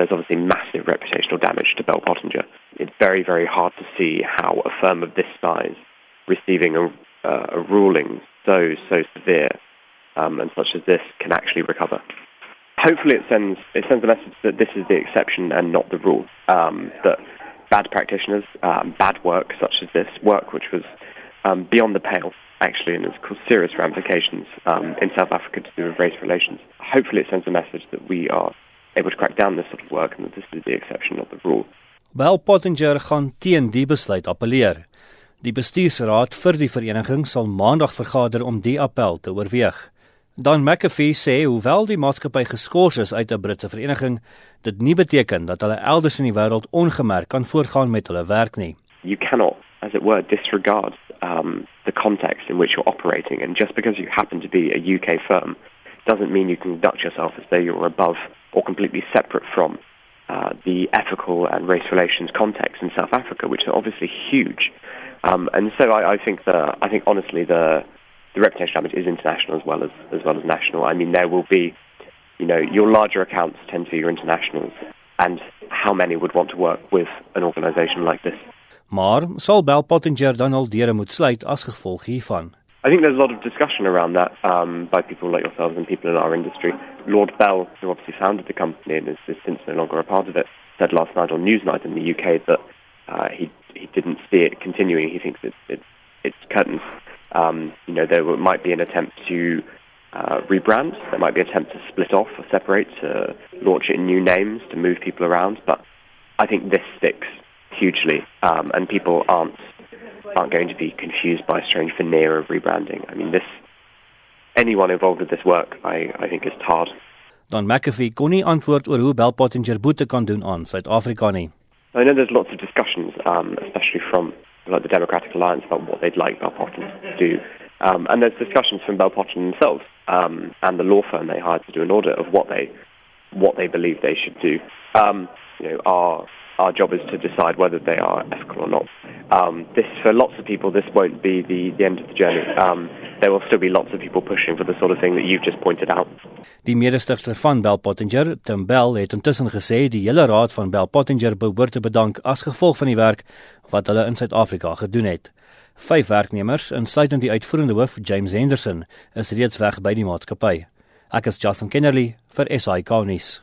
there's obviously massive reputational damage to Bell Pottinger. It's very, very hard to see how a firm of this size receiving a, uh, a ruling so, so severe um, and such as this can actually recover. Hopefully, it sends it sends a message that this is the exception and not the rule. Um, that bad practitioners, um, bad work such as this, work which was um, beyond the pale, actually, and has caused serious ramifications um, in South Africa to do with race relations. Hopefully, it sends a message that we are able to crack down this sort of work and that this is the exception, not the rule. Bell Pottinger gaan teen die besluit appeleer. Die bestuursraad vir die vereniging sal maandag vergader om die appel te oorweeg. Dan McAfee sê hoewel die maatskappy geskort is uit 'n Britse vereniging, dit nie beteken dat hulle elders in die wêreld ongemerk kan voortgaan met hulle werk nie. You cannot as it were disregard um the context in which you're operating and just because you happen to be a UK firm doesn't mean you can conduct yourself as though you're above or completely separate from uh, the ethical and race relations context in South Africa, which are obviously huge. Um, and so I, I think the, I think honestly the the reputation damage is international as well as as well as national. I mean, there will be, you know, your larger accounts tend to be your internationals, and how many would want to work with an organisation like this? Maar sal Bell Pottinger dan al deure moet sluit as gevolg hiervan? I think there's a lot of discussion around that um, by people like yourselves and people in our industry. Lord Bell, who obviously founded the company and is, is since no longer a part of it, said last night on Newsnight in the UK that uh, he he didn't see it continuing. He thinks it's it's, it's curtains. Um, you know, there might be an attempt to uh, rebrand. There might be an attempt to split off or separate, to launch it in new names, to move people around. But I think this sticks hugely, um, and people aren't aren't going to be confused by a strange veneer of rebranding. I mean, this anyone involved with this work, I, I think, is tarred. Don McAfee kon nie antwoord oor hoe Bell Pottinger boete kan doen aan Suid-Afrika nie. I know there's lots of discussions, um, especially from like the Democratic Alliance about what they'd like Bell Pottinger to do. Um, and there's discussions from Bell Pottinger themselves um, and the law firm they hired to do an audit of what they what they believe they should do. Um, you know, our our job is to decide whether they are ethical or not. Um, this for lots of people, this won't be the, the end of the journey. Um, there will still be lots of people pushing for the sort of thing that you've just pointed out. Die mede-stigter van Bell Pottinger, Tim Bell, het intussen gesê die hele raad van Bell Pottinger behoort te bedank as gevolg van die werk wat hulle in Suid-Afrika gedoen het. Vyf werknemers, insluitend die uitvoerende hoof James Henderson, is reeds weg by die maatskappy. Ek is Justin Kennerly vir SI Konis.